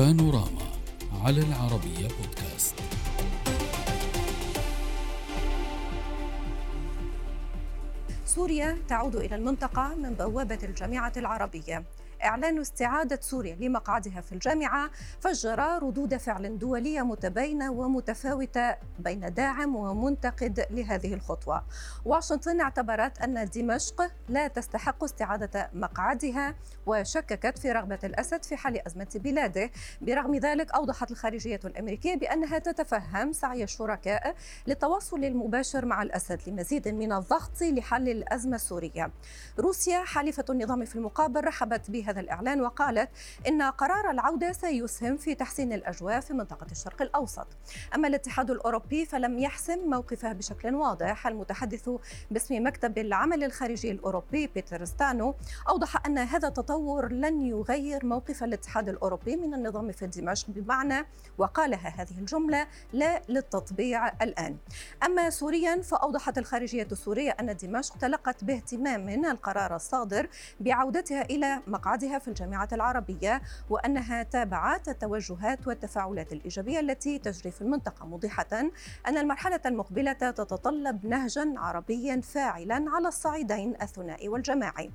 بانوراما على العربية بودكاست. سوريا تعود إلى المنطقة من بوابة الجامعة العربية. إعلان استعادة سوريا لمقعدها في الجامعة فجر ردود فعل دولية متباينة ومتفاوتة بين داعم ومنتقد لهذه الخطوة. واشنطن اعتبرت أن دمشق لا تستحق استعادة مقعدها وشككت في رغبة الأسد في حل أزمة بلاده. برغم ذلك أوضحت الخارجية الأمريكية بأنها تتفهم سعي الشركاء للتواصل المباشر مع الأسد لمزيد من الضغط لحل الأزمة السورية. روسيا حليفة النظام في المقابل رحبت بها هذا الإعلان وقالت إن قرار العودة سيسهم في تحسين الأجواء في منطقة الشرق الأوسط. أما الاتحاد الأوروبي فلم يحسم موقفه بشكل واضح. المتحدث باسم مكتب العمل الخارجي الأوروبي بيتر ستانو أوضح أن هذا التطور لن يغير موقف الاتحاد الأوروبي من النظام في دمشق بمعنى وقالها هذه الجملة لا للتطبيع الآن. أما سوريا فأوضحت الخارجية السورية أن دمشق تلقت باهتمام القرار الصادر بعودتها إلى مقعد مقعدها في الجامعة العربية وأنها تابعت التوجهات والتفاعلات الإيجابية التي تجري في المنطقة. موضحة أن المرحلة المقبلة تتطلب نهجا عربيا فاعلا على الصعيدين الثنائي والجماعي.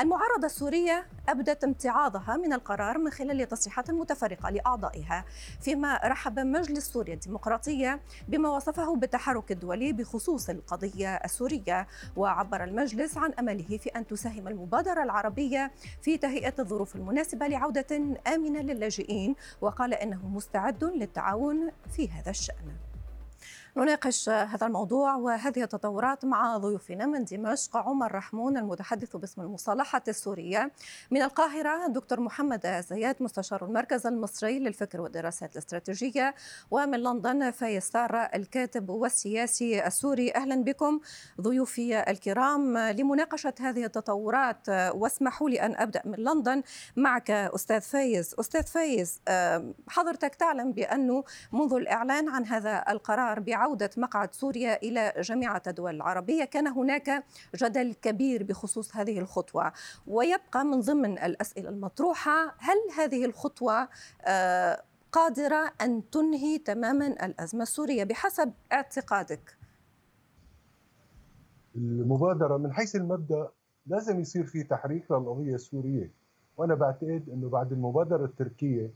المعارضة السورية أبدت امتعاضها من القرار من خلال تصريحات متفرقة لأعضائها فيما رحب مجلس سوريا الديمقراطية بما وصفه بالتحرك الدولي بخصوص القضية السورية. وعبر المجلس عن أمله في أن تساهم المبادرة العربية في تهيئة الظروف المناسبة لعودة آمنة للاجئين وقال إنه مستعد للتعاون في هذا الشأن. نناقش هذا الموضوع وهذه التطورات مع ضيوفنا من دمشق عمر رحمون المتحدث باسم المصالحة السورية. من القاهرة دكتور محمد زياد مستشار المركز المصري للفكر والدراسات الاستراتيجية. ومن لندن فايز سارة الكاتب والسياسي السوري. أهلا بكم ضيوفي الكرام. لمناقشة هذه التطورات واسمحوا لي أن أبدأ من لندن معك أستاذ فايز. أستاذ فايز حضرتك تعلم بأنه منذ الإعلان عن هذا القرار عودة مقعد سوريا إلى جامعة الدول العربية. كان هناك جدل كبير بخصوص هذه الخطوة ويبقى من ضمن الأسئلة المطروحة هل هذه الخطوة آه، قادرة أن تنهي تماما الأزمة السورية بحسب اعتقادك؟ المبادرة من حيث المبدأ لازم يصير في تحريك للقضية السورية. وأنا بعتقد أنه بعد المبادرة التركية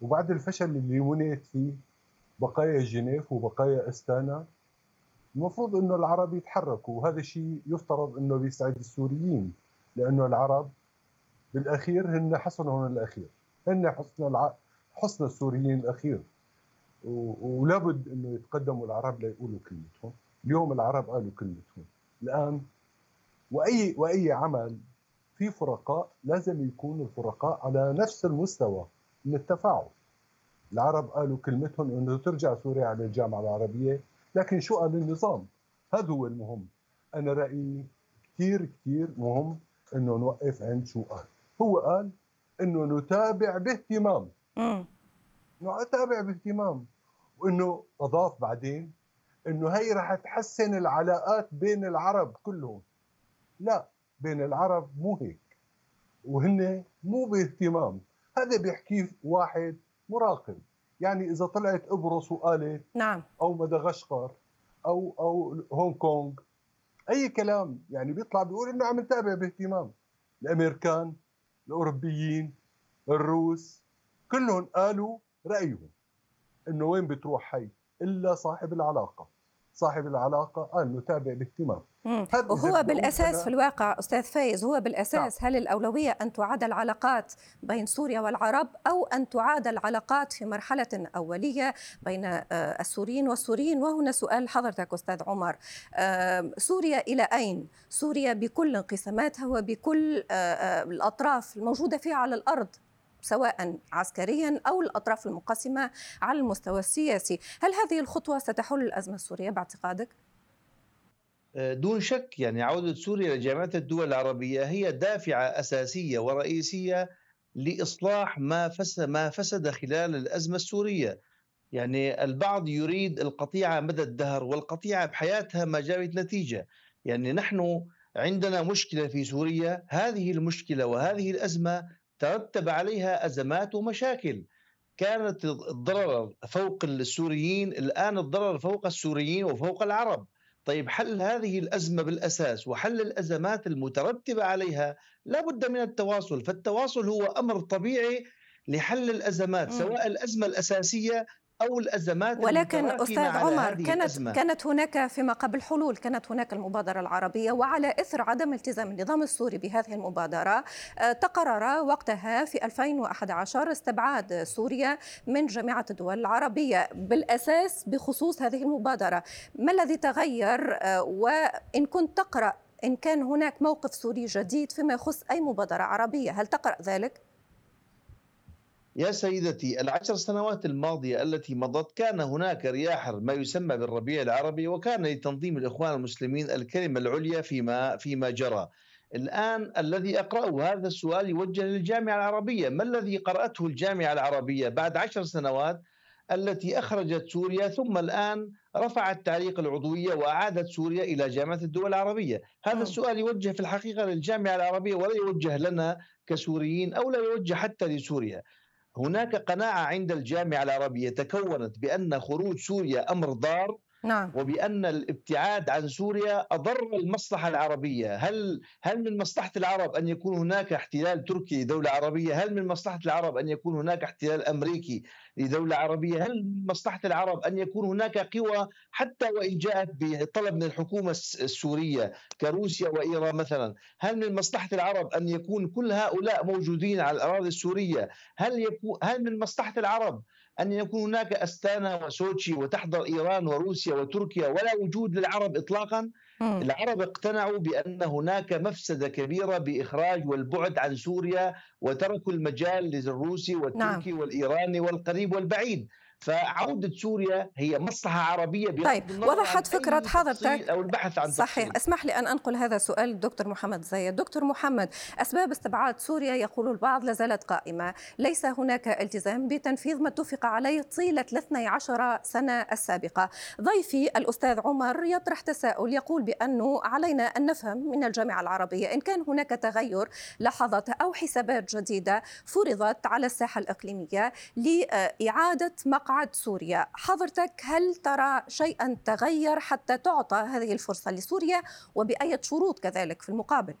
وبعد الفشل اللي ونيت فيه بقايا جنيف وبقايا أستانا. المفروض إنه العرب يتحركوا وهذا الشيء يفترض إنه بيسعد السوريين لأنه العرب بالأخير هن حصنهم الأخير. هن حصن الع... حصن السوريين الأخير. و... ولابد إنه يتقدموا العرب ليقولوا كلمتهم. اليوم العرب قالوا كلمتهم. الآن وأي وأي عمل في فرقاء لازم يكون الفرقاء على نفس المستوى من التفاعل. العرب قالوا كلمتهم إنه ترجع سوريا على الجامعة العربية لكن شو قال النظام؟ هذا هو المهم. أنا رأيي كثير كثير مهم إنه نوقف عند شو قال. هو قال إنه نتابع باهتمام. نتابع باهتمام. وإنه أضاف بعدين إنه هي رح تحسن العلاقات بين العرب كلهم. لا بين العرب مو هيك. وهن مو باهتمام. هذا بيحكيه واحد مراقب. يعني إذا طلعت قبرص وقالت نعم. أو مدغشقر أو أو هونغ كونغ أي كلام يعني بيطلع بيقول إنه عم نتابع باهتمام. الأمريكان الأوروبيين الروس كلهم قالوا رأيهم إنه وين بتروح هي إلا صاحب العلاقة. صاحب العلاقة قال نتابع باهتمام. وهو بالأساس في الواقع أستاذ فايز هو بالأساس نعم. هل الأولوية أن تعاد العلاقات بين سوريا والعرب أو أن تعاد العلاقات في مرحلة أولية بين آه، السوريين والسوريين؟ وهنا سؤال حضرتك أستاذ عمر. سوريا إلى أين؟ سوريا بكل انقساماتها وبكل آه، آه، الأطراف الموجودة فيها على الأرض. سواء عسكريا أو الأطراف المنقسمه على المستوى السياسي، هل هذه الخطوة ستحل الأزمة السورية باعتقادك؟ آه، دون شك يعني عودة سوريا لجامعة الدول العربية هي دافعة أساسية ورئيسية لإصلاح ما فسد, ما فسد خلال الأزمة السورية. يعني البعض يريد القطيعة مدى الدهر والقطيعة بحياتها ما جابت نتيجة. يعني نحن عندنا مشكلة في سوريا هذه المشكلة وهذه الأزمة ترتب عليها أزمات ومشاكل. كانت الضرر فوق السوريين الآن الضرر فوق السوريين وفوق العرب. طيب حل هذه الأزمة بالأساس وحل الأزمات المترتبة عليها لا بد من التواصل. فالتواصل هو أمر طبيعي لحل الأزمات سواء الأزمة الأساسية أو الأزمات ولكن أستاذ عمر كانت الأزمة. كانت هناك فيما قبل حلول كانت هناك المبادرة العربية وعلى إثر عدم التزام النظام السوري بهذه المبادرة آه، تقرر وقتها في 2011 استبعاد سوريا من جامعة الدول العربية بالأساس بخصوص هذه المبادرة. ما الذي تغير؟ آه، وإن كنت تقرأ إن كان هناك موقف سوري جديد فيما يخص أي مبادرة عربية هل تقرأ ذلك؟ يا سيدتي العشر سنوات الماضية التي مضت كان هناك رياح ما يسمى بالربيع العربي وكان لتنظيم الإخوان المسلمين الكلمة العليا فيما فيما جرى. الآن الذي أقرأه هذا السؤال يوجه للجامعة العربية. ما الذي قرأته الجامعة العربية بعد عشر سنوات التي أخرجت سوريا ثم الآن رفعت تعليق العضوية وأعادت سوريا إلى جامعة الدول العربية؟ هذا السؤال يوجه في الحقيقة للجامعة العربية ولا يوجه لنا كسوريين أو لا يوجه حتى لسوريا. هناك قناعة عند الجامعة العربية تكونت بأن خروج سوريا أمر ضار نعم. وبأن الابتعاد عن سوريا أضر المصلحة العربية، هل هل من مصلحة العرب أن يكون هناك احتلال تركي لدولة عربية؟ هل من مصلحة العرب أن يكون هناك احتلال أمريكي لدولة عربية؟ هل من مصلحة العرب أن يكون هناك قوى حتى وإن جاءت بطلب من الحكومة السورية كروسيا وإيران مثلا، هل من مصلحة العرب أن يكون كل هؤلاء موجودين على الأراضي السورية؟ هل يكون هل من مصلحة العرب أن يكون هناك أستانا وسوتشي وتحضر إيران وروسيا وتركيا ولا وجود للعرب إطلاقا. العرب اقتنعوا بأن هناك مفسدة كبيرة بإخراج والبعد عن سوريا وتركوا المجال للروسي والتركي نعم. والإيراني والقريب والبعيد. فعودة سوريا هي مصلحة عربية طيب وضحت فكرة حضرتك؟ أو البحث عن صحيح. تفصيل. اسمح لي أن أنقل هذا السؤال للدكتور محمد زايد. دكتور محمد أسباب استبعاد سوريا يقول البعض لازالت قائمة. ليس هناك التزام بتنفيذ ما اتفق عليه طيلة 12 سنة السابقة. ضيفي الأستاذ عمر يطرح تساؤل يقول بأنه علينا أن نفهم من الجامعة العربية إن كان هناك تغير لحظة أو حسابات جديدة فرضت على الساحة الإقليمية لإعادة مقع مقعد سوريا. حضرتك هل ترى شيئا تغير حتى تعطى هذه الفرصة لسوريا وبأية شروط كذلك في المقابل؟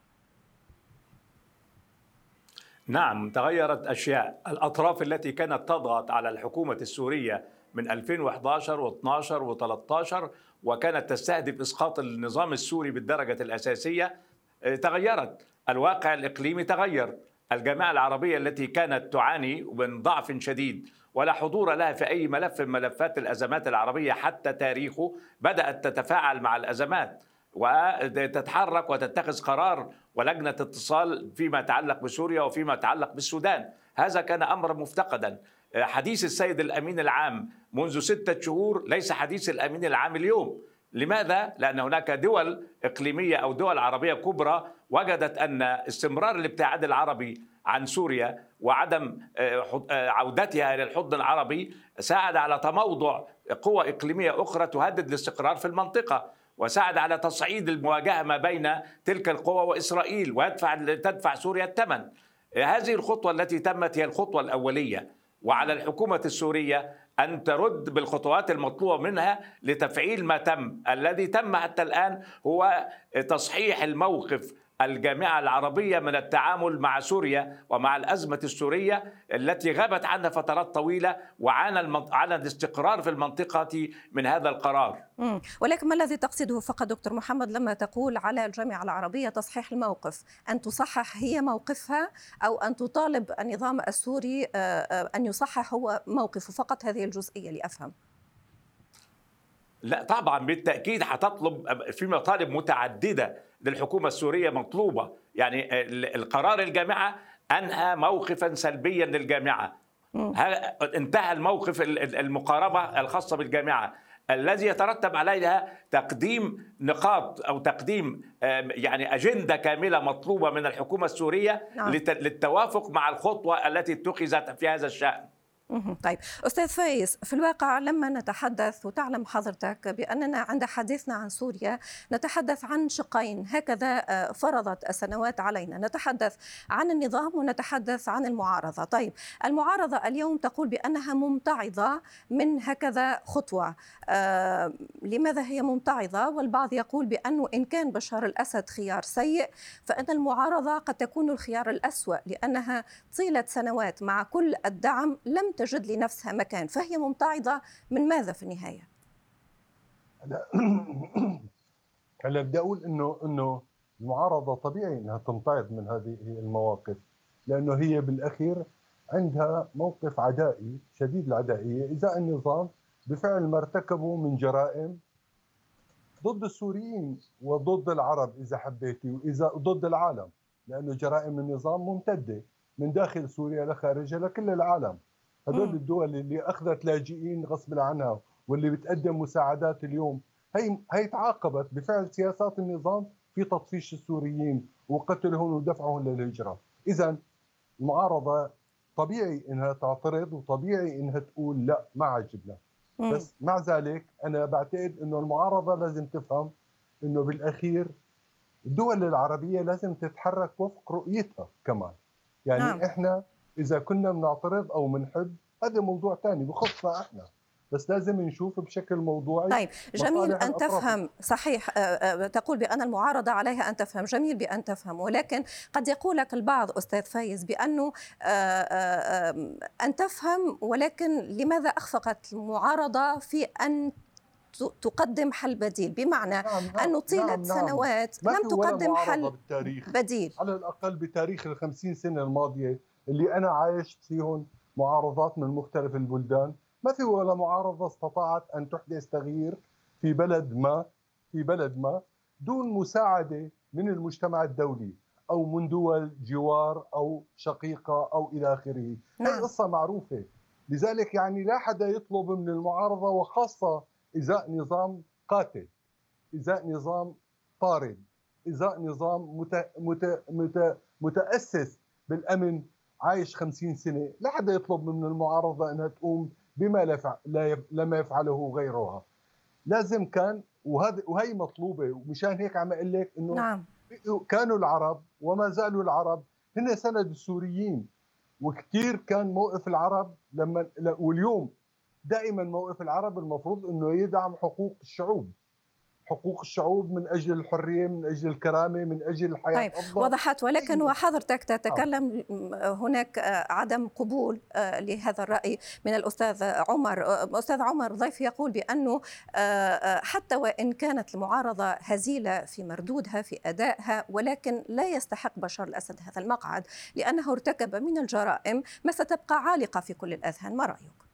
نعم تغيرت أشياء. الأطراف التي كانت تضغط على الحكومة السورية من 2011 و12 و13 وكانت تستهدف إسقاط النظام السوري بالدرجة الأساسية آه، تغيرت. الواقع الإقليمي تغير. الجماعة العربية التي كانت تعاني من ضعف شديد. ولا حضور لها في أي ملف من ملفات الأزمات العربية حتى تاريخه. بدأت تتفاعل مع الأزمات وتتحرك وتتخذ قرار ولجنة اتصال فيما يتعلق بسوريا وفيما يتعلق بالسودان. هذا كان أمر مفتقدا. حديث السيد الأمين العام منذ ستة شهور ليس حديث الأمين العام اليوم. لماذا؟ لأن هناك دول إقليمية أو دول عربية كبرى وجدت أن استمرار الابتعاد العربي عن سوريا وعدم آه، آه، عودتها إلى الحضن العربي ساعد على تموضع قوى إقليمية أخرى تهدد الاستقرار في المنطقة وساعد على تصعيد المواجهة ما بين تلك القوى وإسرائيل ويدفع تدفع سوريا الثمن. هذه الخطوة التي تمت هي الخطوة الأولية وعلى الحكومة السورية أن ترد بالخطوات المطلوبة منها لتفعيل ما تم، الذي تم حتى الآن هو تصحيح الموقف الجامعة العربية من التعامل مع سوريا ومع الأزمة السورية التي غابت عنها فترات طويلة وعانى عانى الاستقرار في المنطقة من هذا القرار. مم. ولكن ما الذي تقصده فقط دكتور محمد لما تقول على الجامعة العربية تصحيح الموقف؟ أن تصحح هي موقفها أو أن تطالب النظام السوري آه، آه، أن يصحح هو موقفه؟ فقط هذه الجزئية لأفهم. لا طبعا بالتأكيد هتطلب في مطالب متعددة للحكومة السورية مطلوبة. يعني القرار الجامعة أنهى موقفا سلبيا للجامعة. انتهى الموقف المقاربة الخاصة بالجامعة. الذي يترتب عليها تقديم نقاط أو تقديم يعني أجندة كاملة مطلوبة من الحكومة السورية نعم. للتوافق مع الخطوة التي اتخذت في هذا الشأن. طيب أستاذ فايز في الواقع لما نتحدث وتعلم حضرتك بأننا عند حديثنا عن سوريا نتحدث عن شقين هكذا آه، فرضت السنوات علينا. نتحدث عن النظام ونتحدث عن المعارضة. طيب المعارضة اليوم تقول بأنها ممتعضة من هكذا خطوة. آه لماذا هي ممتعضة؟ والبعض يقول بانه إن كان بشار الأسد خيار سيء فإن المعارضة قد تكون الخيار الأسوأ لأنها طيلة سنوات مع كل الدعم لم تجد لنفسها مكان فهي ممتعضة من ماذا في النهاية؟ هلا بدي أقول إنه إنه المعارضة طبيعي إنها تمتعض من هذه المواقف لأنه هي بالأخير عندها موقف عدائي شديد العدائية ازاء النظام بفعل ما ارتكبوا من جرائم ضد السوريين وضد العرب إذا حبيتي وإذا ضد العالم لأنه جرائم النظام ممتدة من داخل سوريا لخارجها لكل العالم هذول الدول اللي أخذت لاجئين غصب عنها واللي بتقدم مساعدات اليوم هي هي تعاقبت بفعل سياسات النظام في تطفيش السوريين وقتلهم ودفعهم للهجرة، اذا المعارضه طبيعي إنها تعترض وطبيعي إنها تقول لا ما عجبنا بس مع ذلك أنا بعتقد إنه المعارضة لازم تفهم إنه بالأخير الدول العربية لازم تتحرك وفق رؤيتها كمان. يعني نعم. إحنا إذا كنا بنعترض أو بنحب هذا موضوع ثاني بخصنا إحنا. بس لازم نشوف بشكل موضوعي طيب جميل أن تفهم. صحيح آه، آه، تقول بأن المعارضة عليها أن تفهم. جميل بأن تفهم. ولكن قد يقول لك البعض أستاذ فايز بأنه آه، أن تفهم ولكن لماذا أخفقت المعارضة في أن تقدم حل بديل؟ بمعنى نعم نعم أنه طيلة نعم. نعم سنوات لم تقدم حل بالتاريخ. بديل. على الأقل بتاريخ الخمسين سنة الماضية. اللي أنا عايشت فيهم معارضات من مختلف البلدان. ما في ولا معارضة استطاعت أن تحدث تغيير في بلد ما في بلد ما دون مساعدة من المجتمع الدولي أو من دول جوار أو شقيقة أو إلى آخره. نعم. هي قصه معروفة. لذلك يعني لا حدا يطلب من المعارضة وخاصة ازاء نظام قاتل ازاء نظام طارد ازاء نظام مت... مت... مت... متأسس بالأمن عايش خمسين سنة لا حدا يطلب من المعارضة أنها تقوم بما لا لما يفعله غيرها. لازم كان وهذا وهي مطلوبة ومشان هيك عم أقول لك أنه نعم. كانوا العرب وما زالوا العرب هن سند السوريين. وكثير كان موقف العرب لما واليوم دائما موقف العرب المفروض إنه يدعم حقوق الشعوب. حقوق الشعوب من أجل الحرية من أجل الكرامة من أجل الحياة طيب أفضل. وضحت ولكن. وحضرتك تتكلم هناك عدم قبول آه، لهذا الرأي من الأستاذ عمر. آه، أستاذ عمر ضيف يقول بأنه آه، حتى وإن كانت المعارضة هزيلة في مردودها في أدائها ولكن لا يستحق بشار الأسد هذا المقعد لأنه ارتكب من الجرائم ما ستبقى عالقة في كل الأذهان. ما رأيك؟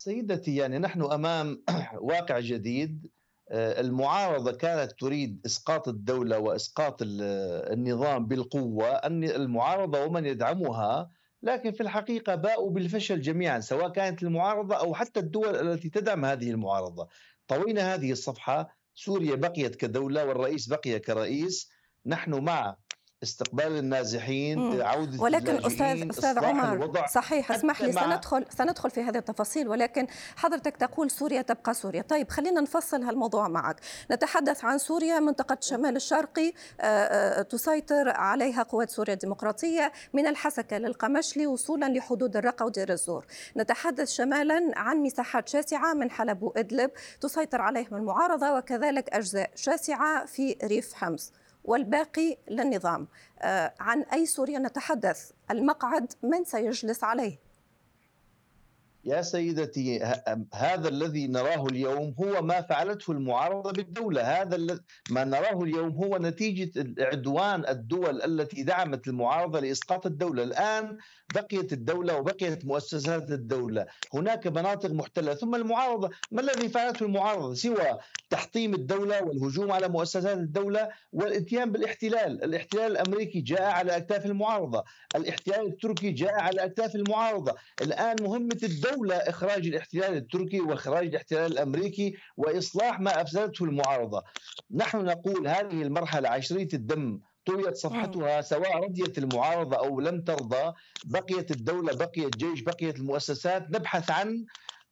سيدتي يعني نحن أمام واقع جديد. آه، المعارضة كانت تريد إسقاط الدولة وإسقاط النظام بالقوة. أن المعارضة ومن يدعمها لكن في الحقيقة باءوا بالفشل جميعا سواء كانت المعارضة أو حتى الدول التي تدعم هذه المعارضة. طوينا هذه الصفحة سوريا بقيت كدولة والرئيس بقي كرئيس. نحن مع استقبال النازحين عودة ولكن أستاذ أستاذ عمر صحيح اسمح لي سندخل سندخل في هذه التفاصيل ولكن حضرتك تقول سوريا تبقى سوريا. طيب خلينا نفصل هالموضوع معك. نتحدث عن سوريا منطقة الشمال الشرقي آه، آه، تسيطر عليها قوات سوريا الديمقراطية من الحسكة للقمشلي وصولا لحدود الرقة ودير الزور. نتحدث شمالا عن مساحات شاسعة من حلب وإدلب تسيطر عليهم المعارضة وكذلك أجزاء شاسعة في ريف حمص. والباقي للنظام. آه، عن أي سوريا نتحدث؟ المقعد من سيجلس عليه؟ يا سيدتي هذا الذي نراه اليوم هو ما فعلته المعارضة بالدولة. هذا ما نراه اليوم هو نتيجة عدوان الدول التي دعمت المعارضة لإسقاط الدولة. الآن بقيت الدولة وبقيت مؤسسات الدولة. هناك مناطق محتلة. ثم المعارضة. ما الذي فعلته المعارضة؟ سوى تحطيم الدولة والهجوم على مؤسسات الدولة والإتيان بالاحتلال. الاحتلال الأمريكي جاء على أكتاف المعارضة. الاحتلال التركي جاء على أكتاف المعارضة. الآن مهمة الدولة إخراج الاحتلال التركي وإخراج الاحتلال الأمريكي وإصلاح ما أفسدته المعارضة. نحن نقول هذه المرحلة عشرية الدم طويت صفحتها سواء رضيت المعارضة أو لم ترضى بقيت الدولة بقي الجيش بقيت المؤسسات نبحث عن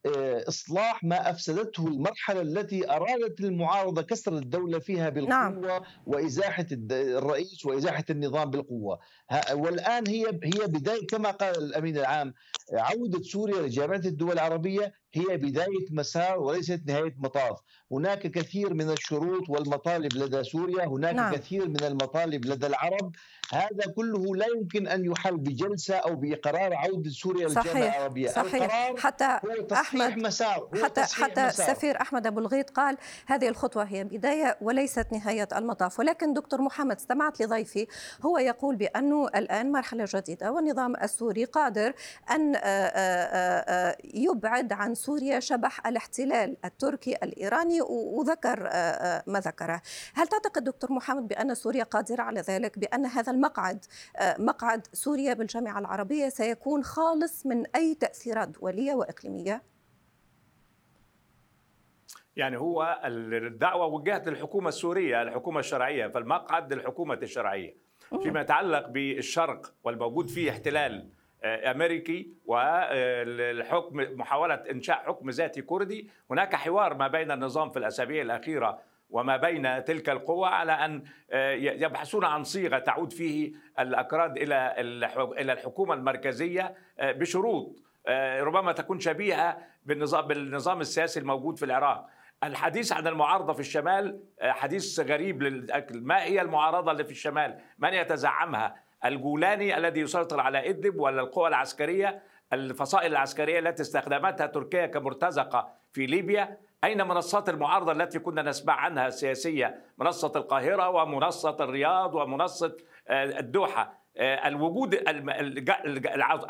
آه، إصلاح ما أفسدته المرحلة التي أرادت المعارضة كسر الدولة فيها بالقوة نعم. وازاحه الرئيس وإزاحة النظام بالقوة والآن هي هي بداية كما قال الأمين العام عودة سوريا لجامعة الدول العربية هي بداية مسار وليست نهاية مطاف، هناك كثير من الشروط والمطالب لدى سوريا، هناك نعم. كثير من المطالب لدى العرب، هذا كله لا يمكن أن يحل بجلسة أو بإقرار عودة سوريا للجامعة العربية، صحيح. حتى هو أحمد مسار. حتى حتى مسار. السفير أحمد أبو الغيط قال هذه الخطوة هي بداية وليست نهاية المطاف، ولكن دكتور محمد استمعت لضيفي. هو يقول بأنه الآن مرحلة جديدة والنظام السوري قادر أن آه، آه، آه، يبعد عن سوريا شبح الاحتلال التركي الإيراني وذكر آه، آه، ما ذكره. هل تعتقد دكتور محمد بأن سوريا قادرة على ذلك بأن هذا المقعد آه، مقعد سوريا بالجامعة العربية سيكون خالص من أي تأثيرات دولية وإقليمية؟ يعني هو الدعوة وجهت للحكومة السورية الحكومة الشرعية فالمقعد للحكومة الشرعية. فيما يتعلق بالشرق والموجود فيه احتلال أمريكي والحكم محاولة إنشاء حكم ذاتي كردي. هناك حوار ما بين النظام في الأسابيع الأخيرة وما بين تلك القوى على أن آه، يبحثون عن صيغة تعود فيه الأكراد إلى إلى الحكومة المركزية آه، بشروط ربما تكون شبيهة بالنظام بالنظام السياسي الموجود في العراق. الحديث عن المعارضة في الشمال حديث غريب للأكل. ما هي المعارضة اللي في الشمال؟ من يتزعمها؟ الجولاني الذي يسيطر على إدلب ولا القوى العسكرية الفصائل العسكرية التي استخدمتها تركيا كمرتزقة في ليبيا؟ أين منصات المعارضة التي كنا نسمع عنها السياسية؟ منصة القاهرة ومنصة الرياض ومنصة آه، الدوحة. آه، الوجود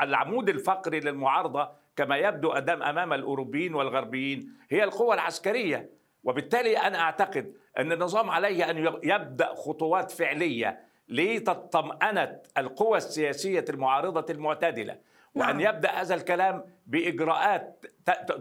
العمود الفقري للمعارضة كما يبدو أدام أمام الأوروبيين والغربيين هي القوى العسكرية. وبالتالي أنا أعتقد أن النظام عليه أن يبدأ خطوات فعلية لتطمأنة القوى السياسية المعارضة المعتدلة. وأن نعم. يبدأ هذا الكلام بإجراءات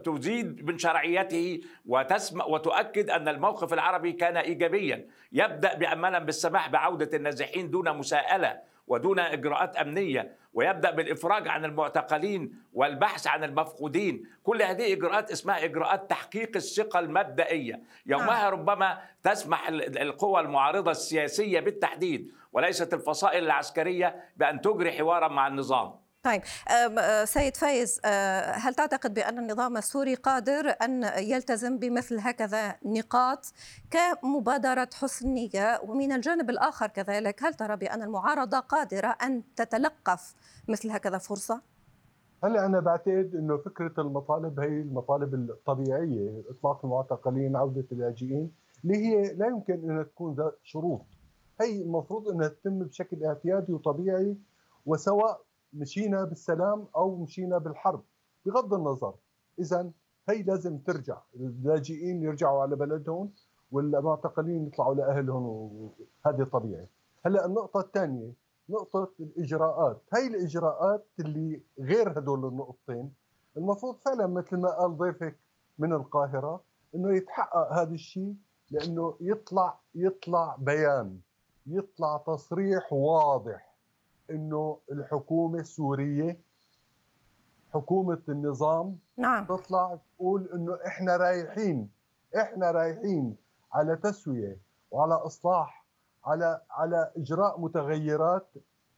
تزيد من شرعيته وتسمع وتؤكد أن الموقف العربي كان إيجابيا. يبدأ بأملا بالسماح بعودة النازحين دون مساءلة ودون إجراءات أمنية. ويبدأ بالإفراج عن المعتقلين والبحث عن المفقودين. كل هذه إجراءات اسمها إجراءات تحقيق الثقة المبدئية. يومها نعم. ربما تسمح القوى المعارضة السياسية بالتحديد وليست الفصائل العسكرية بأن تجري حوارا مع النظام. طيب آه، سيد فايز آه، هل تعتقد بأن النظام السوري قادر أن يلتزم بمثل هكذا نقاط كمبادرة حسن نية؟ ومن الجانب الآخر كذلك هل ترى بأن المعارضة قادرة أن تتلقف مثل هكذا فرصة؟ هلا أنا بعتقد إنه فكرة المطالب هي المطالب الطبيعية إطلاق المعتقلين عودة اللاجئين؟ اللي هي لا يمكن إنها تكون ذات شروط. هي المفروض إنها تتم بشكل اعتيادي وطبيعي وسواء مشينا بالسلام أو مشينا بالحرب. بغض النظر اذا هي لازم ترجع. اللاجئين يرجعوا على بلدهم والمعتقلين يطلعوا لأهلهم وهذه طبيعي. هلأ النقطة الثانية نقطة الإجراءات. هي الإجراءات اللي غير هدول النقطتين المفروض فعلا مثل ما قال ضيفك من القاهرة إنه يتحقق هذا الشيء لأنه يطلع يطلع بيان يطلع تصريح واضح. إنه الحكومة السورية حكومة النظام نعم. تطلع تقول إنه إحنا رايحين إحنا رايحين على تسوية وعلى إصلاح على على إجراء متغيرات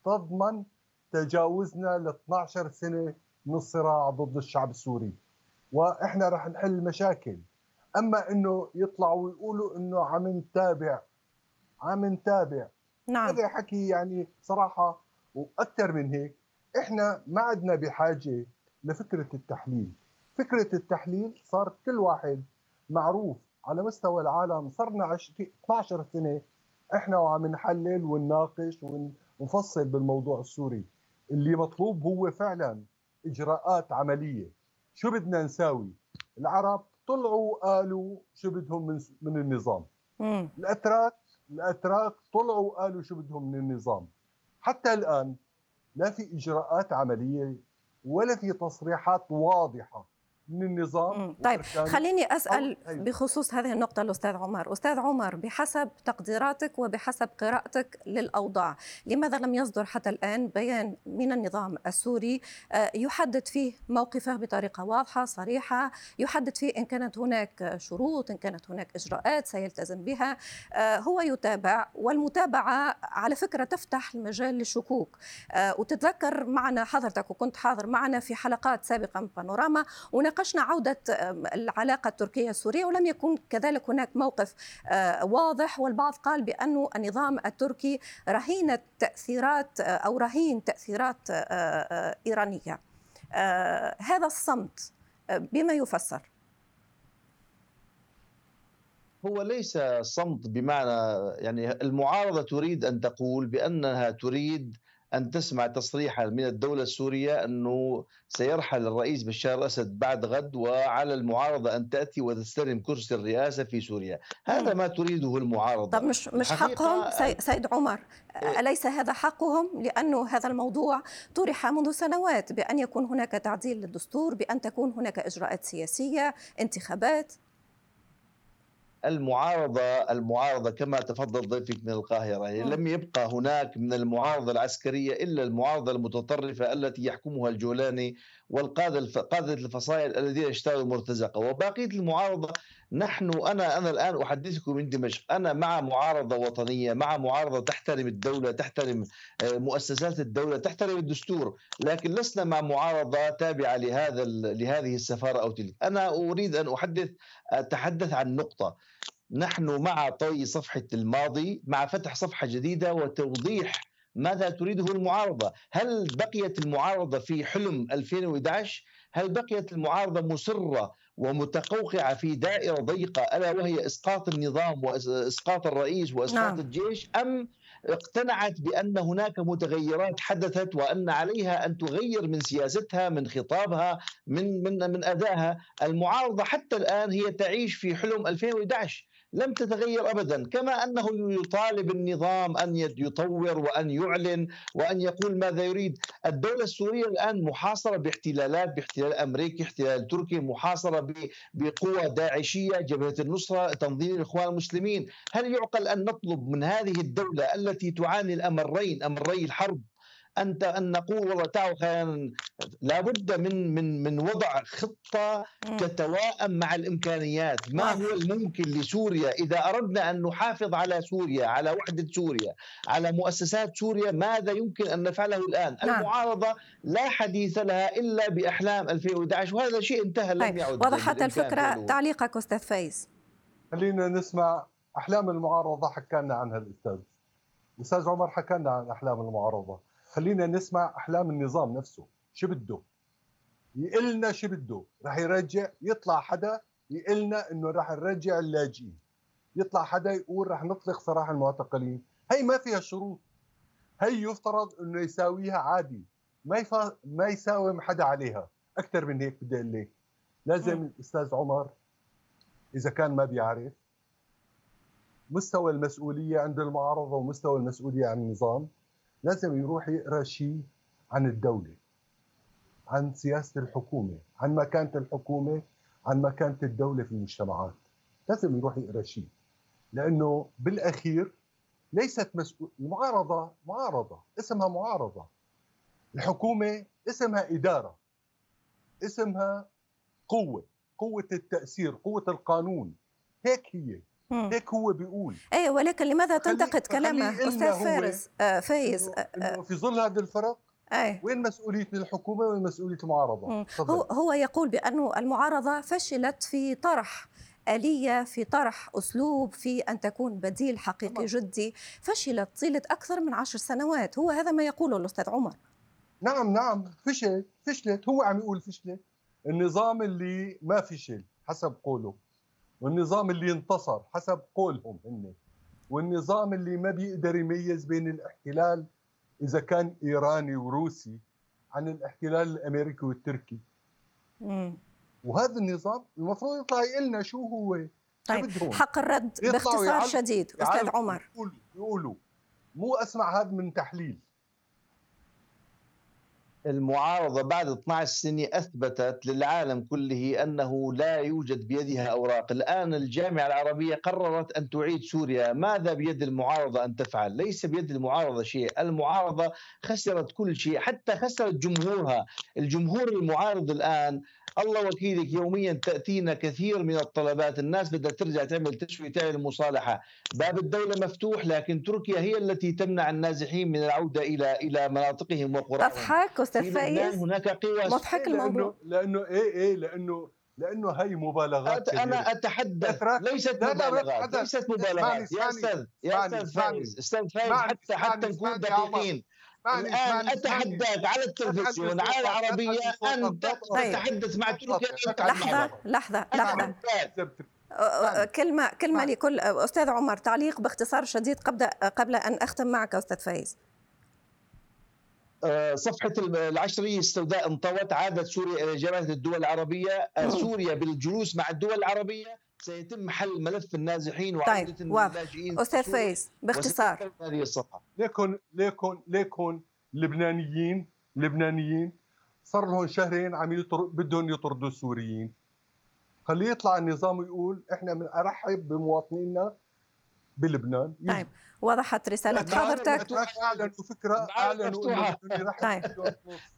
تضمن تجاوزنا ل 12 سنة من الصراع ضد الشعب السوري. وإحنا رح نحل المشاكل أما إنه يطلعوا ويقولوا إنه عم نتابع عم نتابع. نعم. هذا حكي يعني صراحة وأكثر من هيك إحنا ما عدنا بحاجة لفكرة التحليل. فكرة التحليل صار كل واحد معروف على مستوى العالم صرنا 12 سنة إحنا وعم نحلل ونناقش ونفصل بالموضوع السوري. اللي مطلوب هو فعلا إجراءات عملية. شو بدنا نساوي؟ العرب طلعوا قالوا شو بدهم من من النظام. الاتراك الأتراك طلعوا قالوا شو بدهم من النظام. حتى الآن لا في إجراءات عملية ولا في تصريحات واضحة. من النظام طيب خليني أسأل بخصوص هذه النقطة الأستاذ عمر. أستاذ عمر بحسب تقديراتك وبحسب قراءتك للأوضاع لماذا لم يصدر حتى الآن بيان من النظام السوري؟ آه، يحدد فيه موقفه بطريقة واضحة صريحة يحدد فيه إن كانت هناك شروط إن كانت هناك إجراءات سيلتزم بها. آه، هو يتابع والمتابعة على فكرة تفتح المجال للشكوك. آه، وتتذكر معنا حضرتك وكنت حاضر معنا في حلقات سابقه من بانوراما وناقشنا عودة العلاقة التركية السورية ولم يكن كذلك هناك موقف آه، واضح والبعض قال بأن النظام التركي رهين تأثيرات أو رهين تأثيرات إيرانية. هذا الصمت بما يفسر. هو ليس صمت بمعنى يعني المعارضة تريد أن تقول بأنها تريد أن تسمع تصريحا من الدولة السورية أنه سيرحل الرئيس بشار الأسد بعد غد وعلى المعارضة أن تأتي وتستلم كرسي الرئاسة في سوريا. هذا ما تريده المعارضة. طب مش, مش حقهم؟ سيد عمر إيه. أليس هذا حقهم؟ لأنه هذا الموضوع طرح منذ سنوات بأن يكون هناك تعديل للدستور بأن تكون هناك إجراءات سياسية انتخابات. المعارضة المعارضة كما تفضل ضيفك من القاهرة يعني لم يبقى هناك من المعارضة العسكرية إلا المعارضة المتطرفة التي يحكمها الجولاني والقادة قادة الفصائل الذين اشتروا المرتزقة وبقية المعارضة نحن أنا أنا الآن أحدثكم من دمشق. أنا مع معارضة وطنية مع معارضة تحترم الدولة تحترم آه، مؤسسات الدولة تحترم الدستور لكن لسنا مع معارضة تابعة لهذا لهذه السفارة أو تلك. أنا أريد أن أحدث أتحدث عن نقطة. نحن مع طي صفحة الماضي مع فتح صفحة جديدة وتوضيح ماذا تريده المعارضة. هل بقيت المعارضة في حلم 2011 هل بقيت المعارضة مصرة ومتقوقعة في دائرة ضيقة ألا وهي إسقاط النظام وإسقاط الرئيس وإسقاط نعم. الجيش أم اقتنعت بأن هناك متغيرات حدثت وأن عليها أن تغير من سياستها من خطابها من من من أدائها المعارضة حتى الآن هي تعيش في حلم 2011 لم تتغير ابدا كما أنه يطالب النظام أن يطور وأن يعلن وأن يقول ماذا يريد. الدولة السورية الآن محاصرة باحتلالات باحتلال أمريكي احتلال تركي محاصرة بقوى داعشية جبهة النصرة تنظيم الإخوان المسلمين. هل يعقل أن نطلب من هذه الدولة التي تعاني الأمرين أمري الحرب ان أن نقول والله تعالوا خلينا لابد من من من وضع خطة تتواءم مع الإمكانيات، ما هو الممكن لسوريا؟ إذا أردنا أن نحافظ على سوريا، على وحدة سوريا، على مؤسسات سوريا، ماذا يمكن أن نفعله الآن؟ نعم. المعارضة لا حديث لها إلا بأحلام 2011 وهذا شيء انتهى لم طيب، يعد وضحت الفكرة. تعليقك أستاذ فايز. خلينا نسمع أحلام المعارضة حكى لنا عنها الأستاذ. الأستاذ عمر حكى لنا عن أحلام المعارضة. خلينا نسمع أحلام النظام نفسه. شو بده؟ يقلنا شو بده. رح يرجع يطلع حدا يقلنا إنه رح نرجع اللاجئين. يطلع حدا يقول رح نطلق سراح المعتقلين. هي ما فيها شروط. هي يفترض إنه يساويها عادي. ما يفا... ما يساوم حدا عليها. أكثر من هيك بدي أقول لك. لازم الأستاذ عمر إذا كان ما بيعرف مستوى المسؤولية عند المعارضة ومستوى المسؤولية عن النظام. لازم يروح يقرأ شيء عن الدولة عن سياسة الحكومة عن مكانة الحكومة عن مكانة الدولة في المجتمعات. لازم يروح يقرأ شيء. لأنه بالأخير ليست مسؤول المعارضه معارضة اسمها معارضة. الحكومة اسمها إدارة اسمها قوة قوة التأثير قوة القانون. هيك هي. هيك هو بيقول. إيه ولكن لماذا تنتقد كلامه؟ أستاذ فارس آه فايز إنه, إنه في ظل هذا الفرق أيه. وين مسؤولية الحكومة وين مسؤولية المعارضة؟ هو, هو يقول بأن المعارضة فشلت في طرح آلية في طرح أسلوب في أن تكون بديل حقيقي جدي. فشلت طيلة أكثر من عشر سنوات. هو هذا ما يقوله الأستاذ عمر. نعم نعم. فشل فشلت. هو عم يقول فشلت. النظام اللي ما فشل حسب قوله. والنظام اللي انتصر حسب قولهم هن. والنظام اللي ما بيقدر يميز بين الاحتلال إذا كان إيراني وروسي عن الاحتلال الأمريكي والتركي. مم. وهذا النظام المفروض يطلع يقول لنا شو هو. طيب حق الرد باختصار شديد أستاذ عمر. يقولوا يقولوا. مو أسمع هذا من تحليل. المعارضة بعد 12 سنة أثبتت للعالم كله أنه لا يوجد بيدها أوراق. الآن الجامعة العربية قررت أن تعيد سوريا. ماذا بيد المعارضة أن تفعل؟ ليس بيد المعارضة شيء. المعارضة خسرت كل شيء حتى خسرت جمهورها. الجمهور المعارض الآن الله وكيلك يوميا تأتينا كثير من الطلبات. الناس بدها ترجع تعمل تشوي تعمل مصالحه باب الدولة مفتوح لكن تركيا هي التي تمنع النازحين من العودة إلى إلى مناطقهم وقراهم تضحك أستاذ فايز هناك قوى مضحك الموضوع. لأنه لأنه إيه إيه لأنه لأنه هي مبالغات أت أنا أتحدث. ليست مبالغات ليست مبالغات. يا أستاذ يا أستاذ فايز أستاذ فايز حتى حتى نكون دقيقين. الآن اتحداك على التلفزيون على العربية أن تتحدث مع تركيا لحظة لحظة لحظة. كلمة كلمة لكل أستاذ عمر تعليق باختصار شديد قبل قبل أن أختم معك أستاذ فايز. صفحة العشرية السوداء انطوت عادت سوريا إلى جامعة الدول العربية سوريا بالجلوس مع الدول العربية. سيتم حل ملف النازحين وعودة طيب اللاجئين أستاذ فايز باختصار. هذه ليكن ليكن ليكن لبنانيين لبنانيين صار لهم شهرين عم يطر... بدهم يطردوا السوريين. خليه يطلع النظام ويقول إحنا بنرحب بمواطنينا بلبنان. طيب وضحت رسالة حضرتك. أعلنوا فكرة أعلنوا طيب.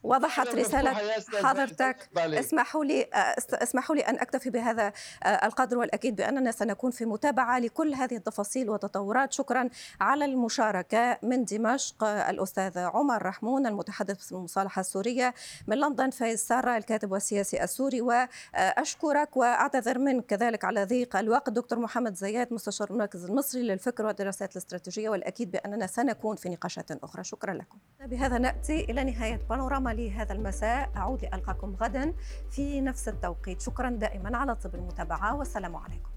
وضحت رسالة حضرتك. اسمحوا لي اسمحوا لي أن أكتفي بهذا القدر والأكيد بأننا سنكون في متابعة لكل هذه التفاصيل والتطورات. شكرا على المشاركة من دمشق الأستاذ عمر رحمون المتحدث في المصالحة السورية من لندن فايز سارة الكاتب والسياسي السوري. وأشكرك وأعتذر منك كذلك على ضيق الوقت. دكتور محمد زياد مستشار المركز المصري للفكر والدراسات الاستراتيجية. الاستراتيجية والأكيد بأننا سنكون في نقاشات أخرى. شكرا لكم. بهذا نأتي إلى نهاية بانوراما لهذا المساء. أعود لألقاكم غدا في نفس التوقيت. شكرا دائما على طيب المتابعة والسلام عليكم.